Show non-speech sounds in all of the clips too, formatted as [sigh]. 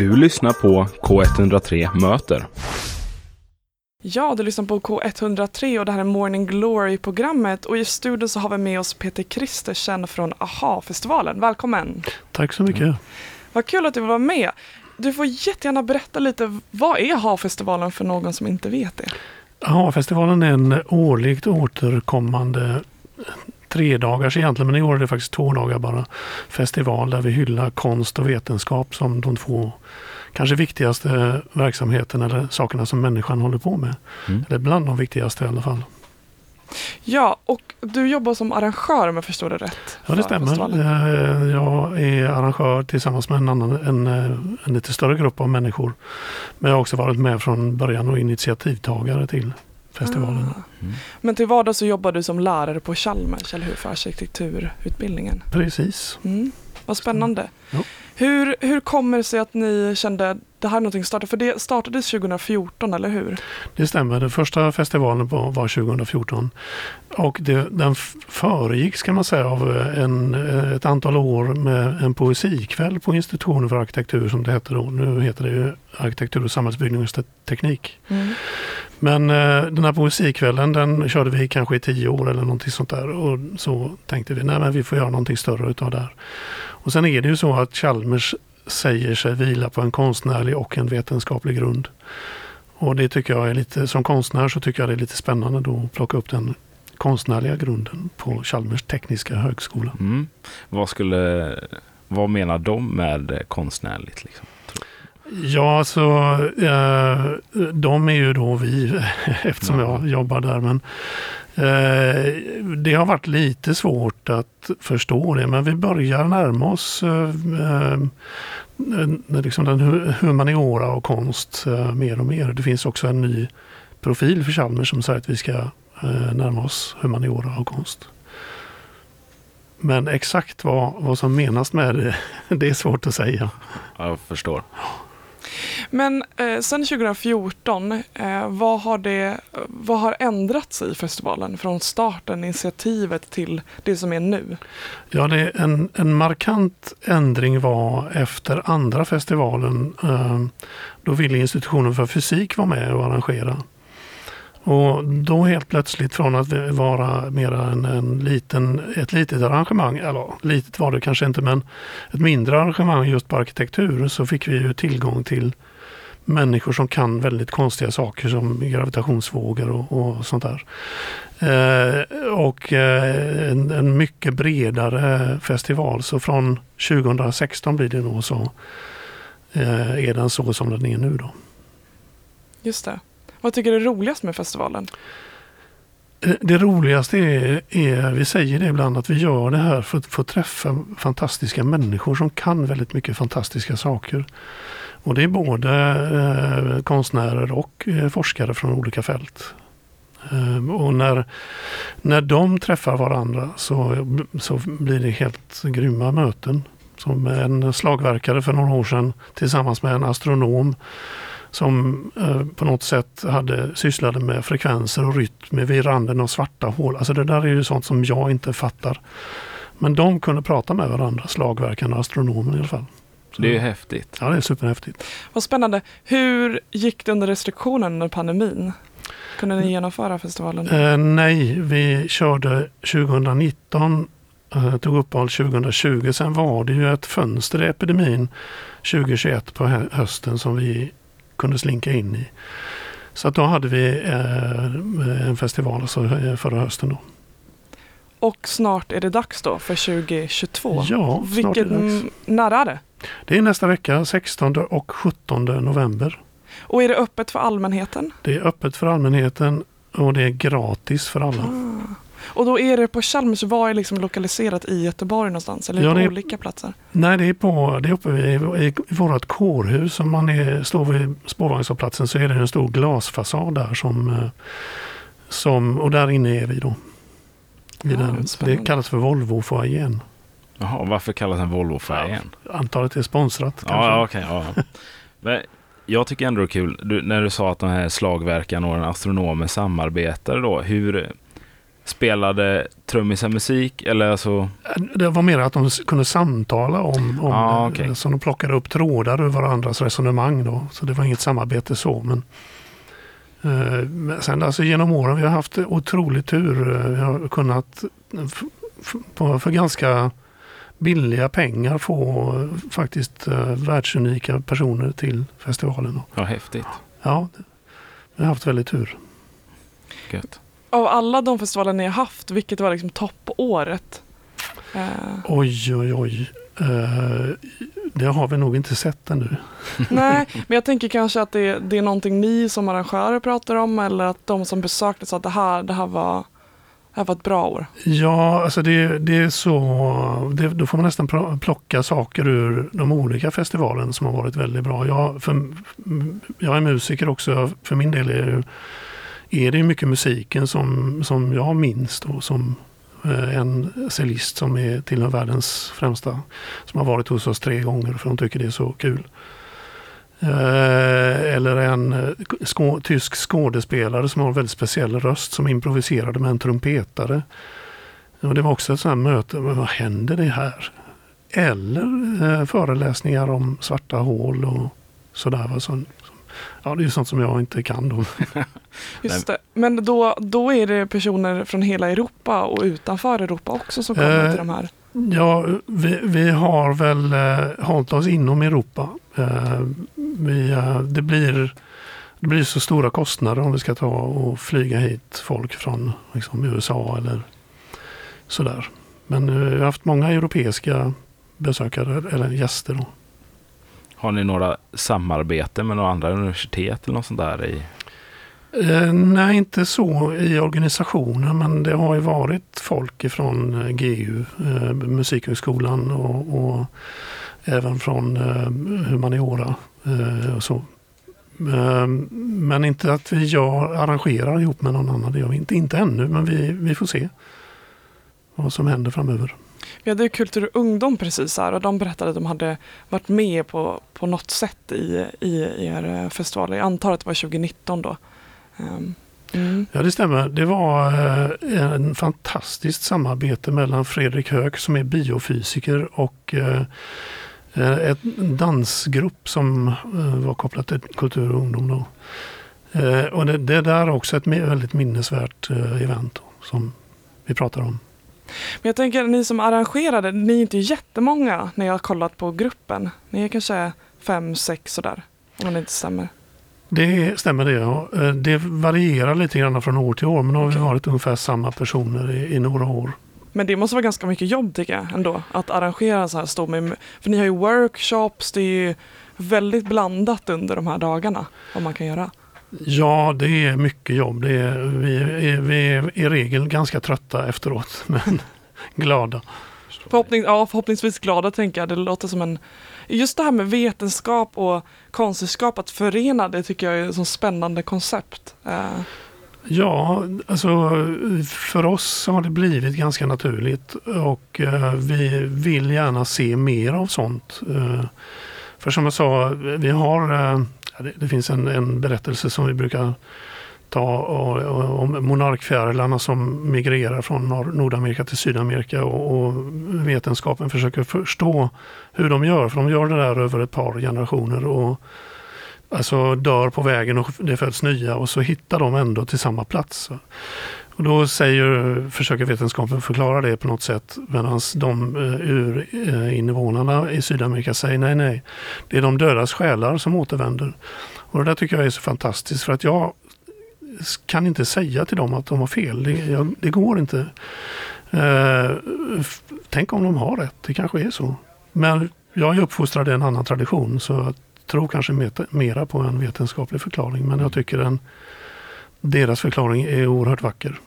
Du lyssnar på K103 Möter. Ja, du lyssnar på K103 och det här är Morning Glory-programmet och i studion så har vi med oss Peter Kristersen från AHA-festivalen. Välkommen! Tack så mycket. Vad kul att du vill vara med. Du får jättegärna berätta lite, vad är AHA-festivalen för någon som inte vet det? AHA-festivalen är en årligt återkommande tre dagars egentligen, men i år är det faktiskt två dagar bara, festival där vi hyllar konst och vetenskap som de två kanske viktigaste verksamheterna eller sakerna som människan håller på med. Mm. Eller bland de viktigaste i alla fall. Ja, och du jobbar som arrangör om jag förstår det rätt. Ja, det stämmer. festivalen. Eh, Jag är arrangör tillsammans med en, annan, en, eh, en lite större grupp av människor. Men jag har också varit med från början och initiativtagare till festivalen. Ah. Men till vardags så jobbar du som lärare på Chalmers, eller hur? För arkitekturutbildningen. Precis. Mm. Vad spännande. Ja. Hur, hur kommer det sig att ni kände det här är någonting att starta? För det startades 2014, eller hur? Det stämmer. Den första festivalen var, var 2014. Och det, den föregicks kan man säga av en, ett antal år med en poesikväll på institutionen för arkitektur som det hette då. Nu heter det ju arkitektur och samhällsbyggnadsteknik. Mm. Men eh, den här poesikvällen den körde vi kanske i tio år eller någonting sånt där. Och så tänkte vi, nej men vi får göra någonting större utav det här. Och sen är det ju så att Chalmers säger sig vila på en konstnärlig och en vetenskaplig grund. Och det tycker jag är lite, som konstnär så tycker jag det är lite spännande då att plocka upp den konstnärliga grunden på Chalmers tekniska högskola. Mm. Vad skulle, vad menar de med konstnärligt? Liksom? Ja, alltså eh, de är ju då vi [laughs] eftersom Ja. jag jobbar där. Men eh, det har varit lite svårt att förstå det. Men vi börjar närma oss eh, eh, liksom den hu- humaniora och konst eh, mer och mer. Det finns också en ny profil för Chalmers som säger att vi ska eh, närma oss humaniora och konst. Men exakt vad, vad som menas med det, [laughs] det är svårt att säga. Ja, jag förstår. Men eh, sen 2014, eh, vad, har det, vad har ändrats i festivalen från starten, initiativet till det som är nu? Ja, det är en, en markant ändring var efter andra festivalen. Eh, då ville institutionen för fysik vara med och arrangera. Och då helt plötsligt från att vara mera en, en liten, ett litet arrangemang, eller litet var det kanske inte men ett mindre arrangemang just på arkitektur så fick vi ju tillgång till människor som kan väldigt konstiga saker som gravitationsvågor och, och sånt där. Eh, och eh, en, en mycket bredare festival. Så från 2016 blir det nog så. Eh, är den så som den är nu då. Just det. Vad tycker du är roligast med festivalen? Eh, Det roligaste är, är, vi säger det ibland, att vi gör det här för att få träffa fantastiska människor som kan väldigt mycket fantastiska saker. Och det är både eh, konstnärer och eh, forskare från olika fält. Eh, och när, när de träffar varandra så, så blir det helt grymma möten. Som en slagverkare för några år sedan tillsammans med en astronom som eh, på något sätt hade sysslade med frekvenser och rytm vid randen av svarta hål. Alltså det där är ju sånt som jag inte fattar. Men de kunde prata med varandra, slagverkarna och astronomen i alla fall. Så, Det är ju häftigt. ja, det är superhäftigt. Vad spännande. Hur gick det under restriktionen under pandemin? Kunde ni genomföra festivalen? Eh, nej, vi körde 2019, eh, tog uppehåll 2020. Sen var det ju ett fönster i epidemin 2021 på hö- hösten som vi kunde slinka in i. Så att då hade vi eh, en festival alltså, eh, förra hösten. Då. Och snart är det dags då för 2022. Ja, snart är det dags. mm, när är det? Det är nästa vecka, 16 och 17 november. Och är det öppet för allmänheten? Det är öppet för allmänheten och det är gratis för alla. Ah. Och då är det på Chalmers, var är liksom lokaliserat i Göteborg någonstans? Eller Ja, på är- olika platser? Nej, det är, på, det är uppe vid, i, i vårt kårhus. Om man är, står vid spårvagnshållplatsen så är det en stor glasfasad där. Som, eh, som, och där inne är vi då. I Ja, den, det kallas för Volvo-foajén. Jaha, varför kallas den Volvo-färgen? Antalet är sponsrat. Ja, kanske. ja, okej. ja. [laughs] Men jag tycker ändå det är kul, du, när du sa att de här slagverkarna och den astronomen samarbetade då, hur, Spelade trummisen musik eller alltså? Det var mer att de kunde samtala om, om Ah, det. okej. Så de plockade upp trådar ur varandras resonemang då. Så det var inget samarbete så. Men, eh, men sen alltså genom åren vi har haft otrolig tur. Eh, Vi har kunnat f- f- på, för ganska billiga pengar få faktiskt eh, världsunika personer till festivalen. Ja, häftigt. Ja, det- vi har haft väldigt tur. Gött. Av alla de festivaler ni har haft, vilket var liksom toppåret? Eh, Oj, oj, oj. Eh, det har vi nog inte sett ännu. [laughs] nej, men jag tänker kanske att det, det är någonting ni som arrangörer pratar om eller att de som besökte sa att det här, det här, var, det här var ett bra år. Ja, alltså det, det är så. Det, då får man nästan plocka saker ur de olika festivalen som har varit väldigt bra. Jag, för, jag är musiker också. För min del är det, är det mycket musiken som, som jag minns då, som eh, en cellist som är tillhör världens främsta. Som har varit hos oss tre gånger för de tycker det är så kul. Eh, eller en eh, skå, tysk skådespelare som har en väldigt speciell röst som improviserade med en trumpetare. Och det var också ett sånt här möte, men vad händer det här? Eller eh, föreläsningar om svarta hål och sådär. som- Ja, det är ju sånt som jag inte kan då. [laughs] Just det. Men då, då är det personer från hela Europa och utanför Europa också som kommer Eh, till de här. Ja, vi, vi har väl eh, hållit oss inom Europa. Eh, vi, eh, det, blir, det blir så stora kostnader om vi ska ta och flyga hit folk från liksom, USA eller sådär. Men eh, vi har haft många europeiska besökare eller gäster. Då. Har ni några samarbeten med några andra universitet eller något sånt där? I? Eh, nej, inte så i organisationen, men det har ju varit folk ifrån eh, GU, eh, Musikhögskolan och, och även från eh, humaniora eh, och så. Eh, men inte att vi gör, arrangerar ihop med någon annan, det gör vi inte. Inte ännu, men vi, vi får se vad som händer framöver. Vi hade Kultur och ungdom precis här och de berättade att de hade varit med på, på något sätt i, i er eh, festival. Jag antar att det var 2019 då. Ehm, mm. Ja, det stämmer. Det var eh, en fantastiskt samarbete mellan Fredrik Höök som är biofysiker och eh, ett dansgrupp som eh, var kopplat till kultur och ungdom. Då. Eh, och det, det där är också ett väldigt minnesvärt eh, event då, som vi pratar om. Men jag tänker ni som arrangerade, ni är inte jättemånga när jag har kollat på gruppen. Ni är kanske fem, sex sådär. Om det inte stämmer. Det stämmer det. Ja. Eh, Det varierar lite grann från år till år men nu har vi varit ungefär samma personer i, i några år. Men det måste vara ganska mycket jobb tycker jag ändå. Att arrangera en så här stor med, För ni har ju workshops, det är ju väldigt blandat under de här dagarna. Vad man kan göra. Ja, det är mycket jobb. Det är, vi, är, vi är i regel ganska trötta efteråt, [laughs] men glada. Förhoppning, ja, förhoppningsvis glada tänker jag. Det låter som en... Just det här med vetenskap och konstnärskap, att förena det tycker jag är ett så spännande koncept. Ja, alltså för oss har det blivit ganska naturligt och eh, vi vill gärna se mer av sånt. Eh, för som jag sa, vi har, eh, det, det finns en, en berättelse som vi brukar ta om monarkfjärilarna som migrerar från Nordamerika till Sydamerika och, och vetenskapen försöker förstå hur de gör, för de gör det där över ett par generationer. och alltså dör på vägen och det föds nya och så hittar de ändå till samma plats. Och då säger, försöker vetenskapen förklara det på något sätt medan de eh, urinvånarna eh, i Sydamerika säger nej, nej. Det är de dödas själar som återvänder. Och det där tycker jag är så fantastiskt för att jag kan inte säga till dem att de har fel. Det, jag, det går inte. Eh, tänk om de har rätt, det kanske är så. Men jag är uppfostrad i en annan tradition så att tror kanske mera på en vetenskaplig förklaring. Men jag tycker den, deras förklaring är oerhört vacker.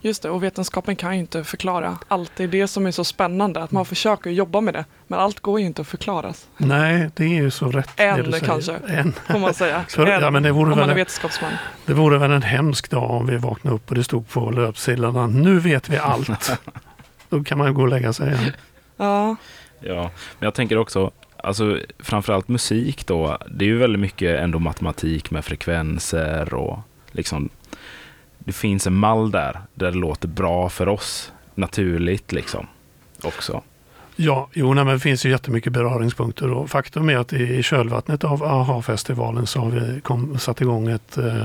just det, och vetenskapen kan ju inte förklara allt. Det är det som är så spännande, att man försöker jobba med det. Men allt går ju inte att förklaras, Nej, det är ju så rätt. det Än du säger. kanske. En. får man säga. [laughs] För- ja, men det vore om man väl- är vetenskapsman. Det vore väl en hemsk dag om vi vaknade upp och det stod på löpsedlarna nu vet vi allt. [laughs] Då kan man ju gå och lägga sig igen. Ja, Ja, men jag tänker också, alltså framförallt musik då, det är ju väldigt mycket ändå matematik med frekvenser och liksom det finns en mall där, där det låter bra för oss, naturligt liksom också. Ja, jo, nej, men det finns ju jättemycket beröringspunkter och faktum är att i kölvattnet av AHA-festivalen så har vi kom, satt igång ett, eh,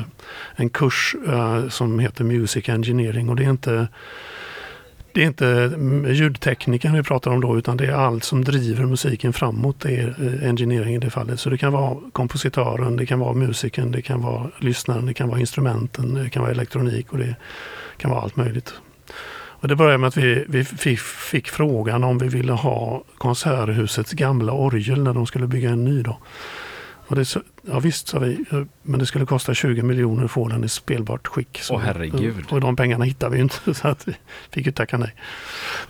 en kurs eh, som heter Music Engineering och det är inte det är inte ljudtekniken vi pratar om då utan det är allt som driver musiken framåt. Det är eh, engineering i det fallet. Så det kan vara kompositören, det kan vara musiken, det kan vara lyssnaren, det kan vara instrumenten, det kan vara elektronik och det kan vara allt möjligt. Och det började med att vi, vi fick, fick, frågan om vi ville ha Konserthusets gamla orgel när de skulle bygga en ny. Då. Och det, ja visst, sa vi, men det skulle kosta 20 miljoner att få den i spelbart skick. Åh herregud. Och de pengarna hittade vi inte, [laughs] så att vi fick ju tacka nej.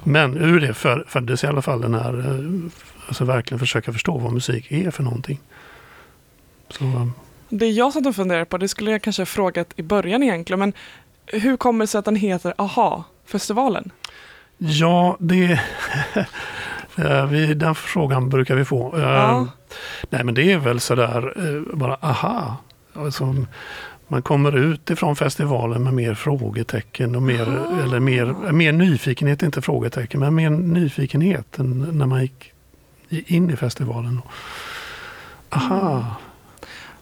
Men ur det föddes i alla fall den här, eh, alltså verkligen försöka förstå vad musik är för någonting. Så, eh. det jag satt och funderade på, det skulle jag kanske ha frågat i början egentligen, men hur kommer det sig att den heter AHA-festivalen? Ja, det... [laughs] vi, den frågan brukar vi få. Ja. Nej men det är väl sådär eh, bara aha. Alltså, man kommer ut ifrån festivalen med mer frågetecken och mer, aha. eller mer, mer nyfikenhet, inte frågetecken, men mer nyfikenhet än när man gick in i festivalen. Aha. Mm.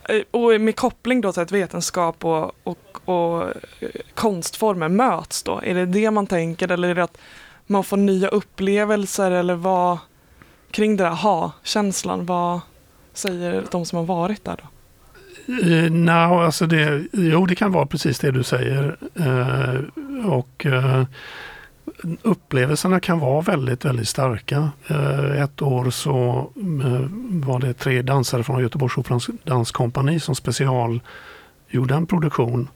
Eh, och med koppling då till att vetenskap och, och, och eh, konstformer möts då? Är det det man tänker eller är det att man får nya upplevelser eller vad kring det där ha-känslan? Vad säger de som har varit där då? Eh, uh, no, alltså det, jo, det kan vara precis det du säger. Uh, och uh, upplevelserna kan vara väldigt, väldigt starka. Uh, ett år så var det tre dansare från Göteborgsoperans danskompani som special gjorde en produktion.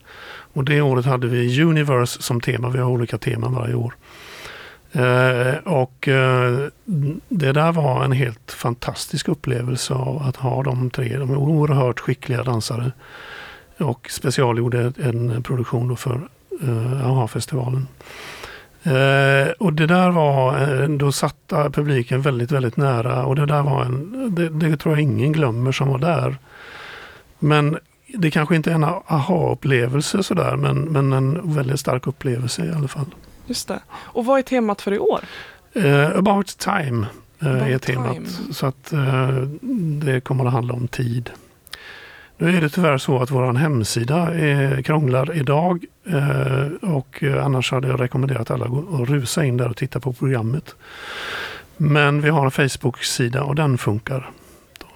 Och det året hade vi Universe som tema. Vi har olika teman varje år. Eh, och eh, det där var en helt fantastisk upplevelse av att ha de tre, de är oerhört skickliga dansare. Och specialgjorde en produktion för eh, AHA-festivalen. Eh, och det där var, eh, då satt publiken väldigt, väldigt nära och det där var en, det, det tror jag ingen glömmer som var där. Men det kanske inte är en aha-upplevelse sådär, men, men en väldigt stark upplevelse i alla fall. Just det. Och vad är temat för i år? Uh, about time uh, about är temat. Time. Så att uh, det kommer att handla om tid. Nu är det tyvärr så att vår hemsida är, krånglar idag och annars hade jag rekommenderat alla att rusa in där och titta på programmet. Men vi har en Facebook-sida och den funkar.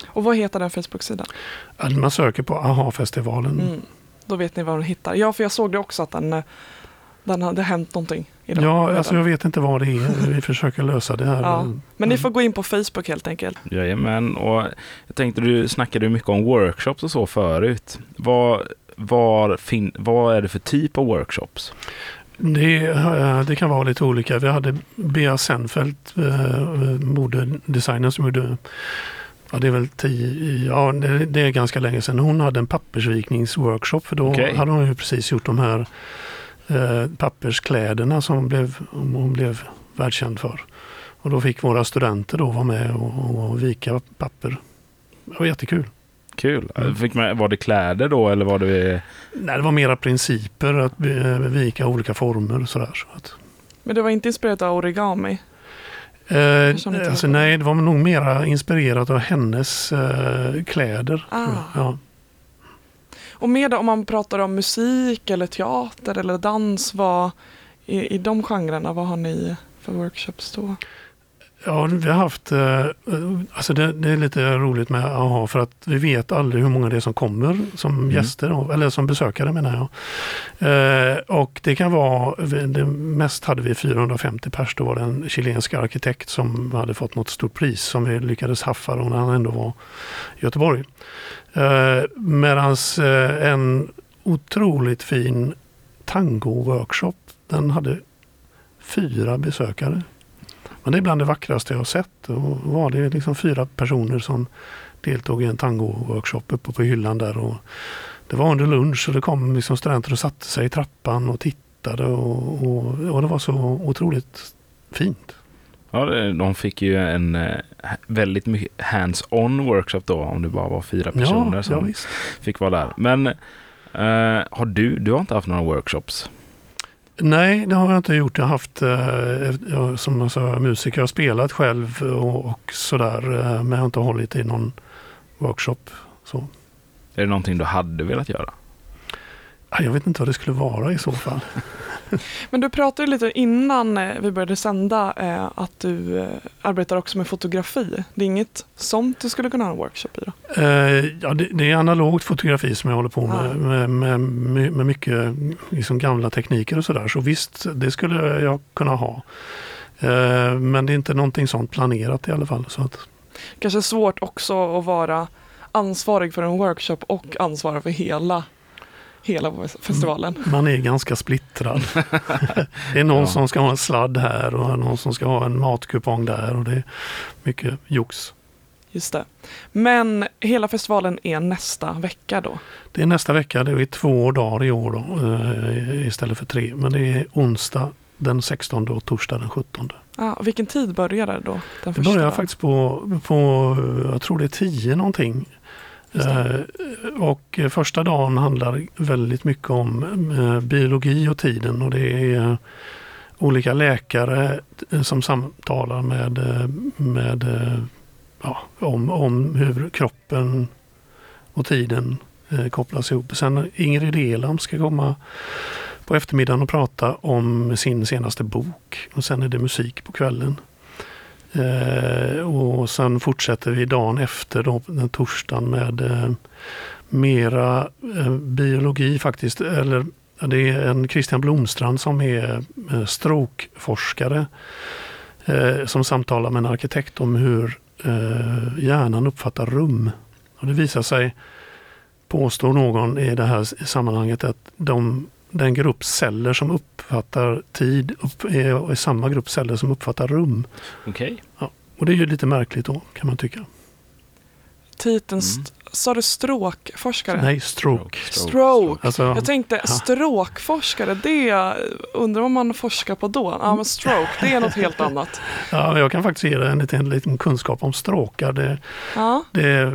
Och vad heter den Facebook-sidan? Man söker på AHA-festivalen. Mm. Då vet ni vad den hittar. Ja, för jag såg det också att den den hade hänt någonting. Idag. Ja, alltså jag vet inte vad det är. Vi [laughs] försöker lösa det här. Ja, men ni får gå in på Facebook helt enkelt. Jajamän, och jag tänkte du snackade mycket om workshops och så förut. Vad, vad, fin, vad är det för typ av workshops? Det, eh, det, kan vara lite olika. Vi hade Bea Senfeldt, eh, modedesignern som gjorde Ja, det är väl tio, ja, det, det, är ganska länge sedan. Hon hade en pappersvikningsworkshop för då okay. hade hon ju precis gjort de här eh, papperskläderna som blev, hon blev världskänd för. Och då fick våra studenter då vara med och, och vika papper. Det var jättekul. Kul. Mm. Fick man, var det kläder då eller var det? Nej, det var mera principer att eh, vika olika former och sådär. Så att... Men det var inte inspirerat av origami? Eh, alltså, nej, det var nog mera inspirerat av hennes eh, kläder. Ah. Ja. Och med om man pratar om musik eller teater eller dans, vad, i, i de genrerna, vad har ni för workshops då? Ja, vi har haft, eh, alltså det, det, är lite roligt med AHA för att vi vet aldrig hur många det är som kommer som mm. gäster, eller som besökare menar jag. Eh, och det kan vara, det mest hade vi 450 pers, då var det en chilensk arkitekt som hade fått något stort pris som vi lyckades haffa när han ändå var i Göteborg. Eh, Medan en otroligt fin tango-workshop, den hade fyra besökare. Men det är bland det vackraste jag har sett. Och var det liksom fyra personer som deltog i en tango-workshop uppe på hyllan där. Och det var under lunch och det kom liksom studenter och satte sig i trappan och tittade. Och, och, och det var så otroligt fint. Ja, de fick ju en eh, väldigt mycket hands-on workshop då om det bara var fyra personer ja, som ja, fick vara där. Men Eh, har du, du har inte haft några workshops? Nej, det har jag inte gjort. Jag har haft, jag, som jag sa, musiker. Jag har spelat själv och, och sådär. Eh, men jag har inte hållit i någon workshop. Så. Är det någonting du hade velat göra? Ah, Jag vet inte vad det skulle vara i så fall. [laughs] Men du pratade lite innan eh, vi började sända eh, att du eh, arbetar också med fotografi. Det är inget sånt du skulle kunna ha en workshop i då? Ja, det, är analogt fotografi som jag håller på med. Ah. Med, med, med, mycket liksom gamla tekniker och sådär. Så visst, det skulle jag kunna ha. Men det är inte någonting sånt planerat i alla fall. Så att, Kanske svårt också att vara ansvarig för en workshop och ansvara för hela, hela festivalen. man är ganska splittrad. [laughs] det är någon Ja. som ska ha en sladd här och någon som ska ha en matkupong där. Och det är mycket jox. Just det. Men hela festivalen är nästa vecka då. Det är nästa vecka, det är två dagar i år då, eh, istället för tre. Men det är onsdag den 16 och torsdag den 17. Ah, vilken tid börjar det då? Den Det första börjar dagen? faktiskt på, på, jag tror det är 10 någonting. Eh, och första dagen handlar väldigt mycket om eh, biologi och tiden och det är olika läkare eh, som samtalar med, med ja, om, om hur kroppen och tiden kopplas ihop. Sen Ingrid Elam ska komma på eftermiddagen och prata om sin senaste bok och sen är det musik på kvällen. Eh, och sen fortsätter vi dagen efter, då, den torsdagen, med eh, mera eh, biologi faktiskt. Eller det är en Christian Blomstrand som är strokeforskare som samtalar med en arkitekt om hur hjärnan uppfattar rum. Och det visar sig, påstår någon i det här sammanhanget, att de, den grupp celler som uppfattar tid upp, är, är samma grupp celler som uppfattar rum. Okej. Och det är ju lite märkligt då kan man tycka. Titeln, Mm. sa du stråkforskare? Nej, stroke. Stroke. Alltså, Jag tänkte stråkforskare, det undrar vad man forskar på då? Ja men stroke, det är något helt annat. [laughs] ja, jag kan faktiskt ge dig en liten, liten kunskap om stråkar. Det, Ja, det,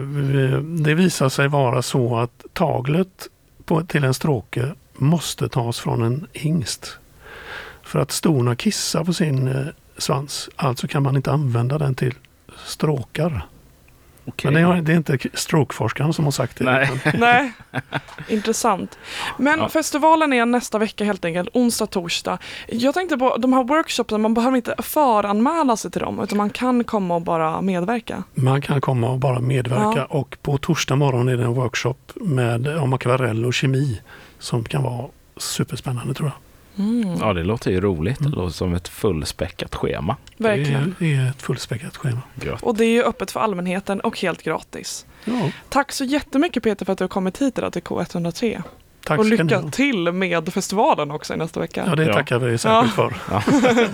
det visar sig vara så att taglet på, till en stråke måste tas från en hingst. För att stona kissar på sin eh, svans. Alltså kan man inte använda den till stråkar. Okej. Men det, har, det är inte strokeforskaren som har sagt det. Nej. nej. [laughs] Intressant. Men Ja. festivalen är nästa vecka helt enkelt, onsdag, torsdag. Jag tänkte på de här workshopsen, man behöver inte föranmäla sig till dem utan man kan komma och bara medverka. Man kan komma och bara medverka Ja. och på torsdag morgon är det en workshop med, om akvarell och kemi som kan vara superspännande tror jag. Mm, Ja, det låter ju roligt. Det Mm. låter som ett fullspäckat schema. verkligen. Det är, det ett fullspäckat schema. Gött. Och det är ju öppet för allmänheten och helt gratis. Ja, Tack så jättemycket Peter för att du har kommit hit idag till K103. tack och lycka till med festivalen också i nästa vecka. Ja, det Ja. tackar vi särskilt för. Ja. [laughs]